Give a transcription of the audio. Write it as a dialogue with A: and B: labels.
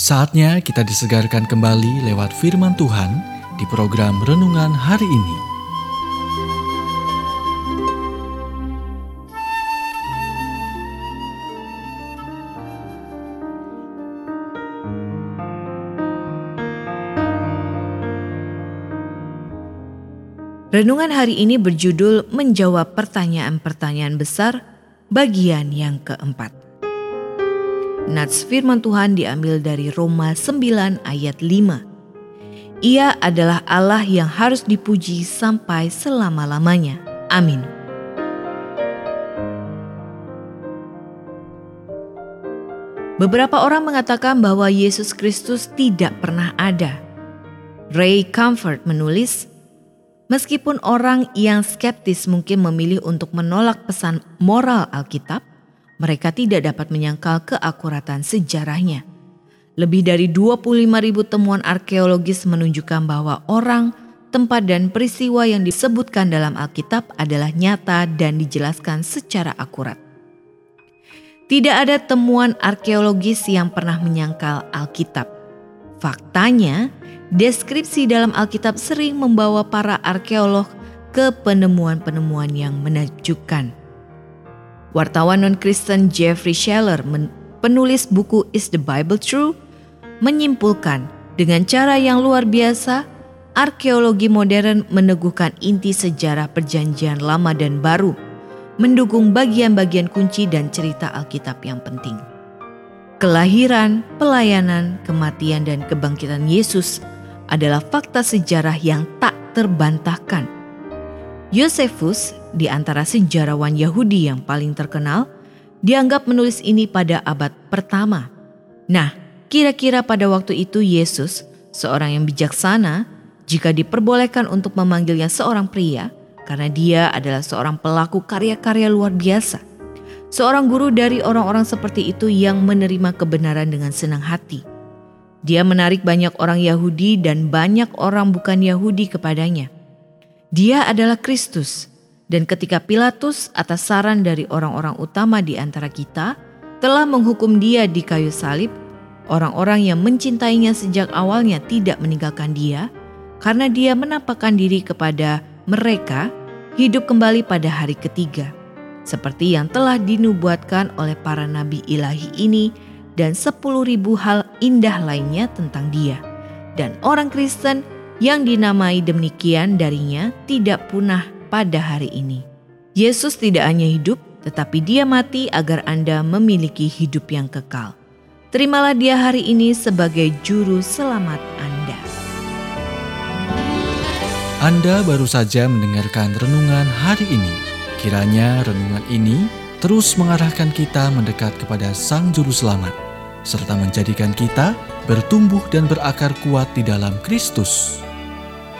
A: Saatnya kita disegarkan kembali lewat firman Tuhan di program renungan hari ini.
B: Renungan hari ini berjudul Menjawab Pertanyaan-Pertanyaan Besar bagian yang keempat. Nats firman Tuhan diambil dari Roma 9 ayat 5. Ia adalah Allah yang harus dipuji sampai selama-lamanya. Amin. Beberapa orang mengatakan bahwa Yesus Kristus tidak pernah ada. Ray Comfort menulis, meskipun orang yang skeptis mungkin memilih untuk menolak pesan moral Alkitab, mereka tidak dapat menyangkal keakuratan sejarahnya. Lebih dari 25 ribu temuan arkeologis menunjukkan bahwa orang, tempat dan peristiwa yang disebutkan dalam Alkitab adalah nyata dan dijelaskan secara akurat. Tidak ada temuan arkeologis yang pernah menyangkal Alkitab. Faktanya, deskripsi dalam Alkitab sering membawa para arkeolog ke penemuan-penemuan yang menakjubkan. Wartawan non-Kristen Jeffrey Scheller, penulis buku Is the Bible True, menyimpulkan dengan cara yang luar biasa, arkeologi modern meneguhkan inti sejarah perjanjian lama dan baru, mendukung bagian-bagian kunci dan cerita Alkitab yang penting. Kelahiran, pelayanan, kematian, dan kebangkitan Yesus adalah fakta sejarah yang tak terbantahkan. Yosefus di antara sejarawan Yahudi yang paling terkenal, dianggap menulis ini pada abad pertama. Nah, kira-kira pada waktu itu Yesus, seorang yang bijaksana, jika diperbolehkan untuk memanggilnya seorang pria, karena dia adalah seorang pelaku karya-karya luar biasa. Seorang guru dari orang-orang seperti itu yang menerima kebenaran dengan senang hati. Dia menarik banyak orang Yahudi dan banyak orang bukan Yahudi kepadanya. Dia adalah Kristus, dan ketika Pilatus atas saran dari orang-orang utama di antara kita telah menghukum dia di kayu salib, orang-orang yang mencintainya sejak awalnya tidak meninggalkan dia karena dia menampakkan diri kepada mereka hidup kembali pada hari ketiga. Seperti yang telah dinubuatkan oleh para nabi ilahi ini dan sepuluh ribu hal indah lainnya tentang dia. Dan orang Kristen yang dinamai demikian darinya tidak punah pada hari ini. Yesus tidak hanya hidup, tetapi Dia mati agar Anda memiliki hidup yang kekal. Terimalah Dia hari ini sebagai Juru Selamat Anda.
A: Anda baru saja mendengarkan renungan hari ini. Kiranya renungan ini terus mengarahkan kita mendekat kepada Sang Juru Selamat, serta menjadikan kita bertumbuh dan berakar kuat di dalam Kristus.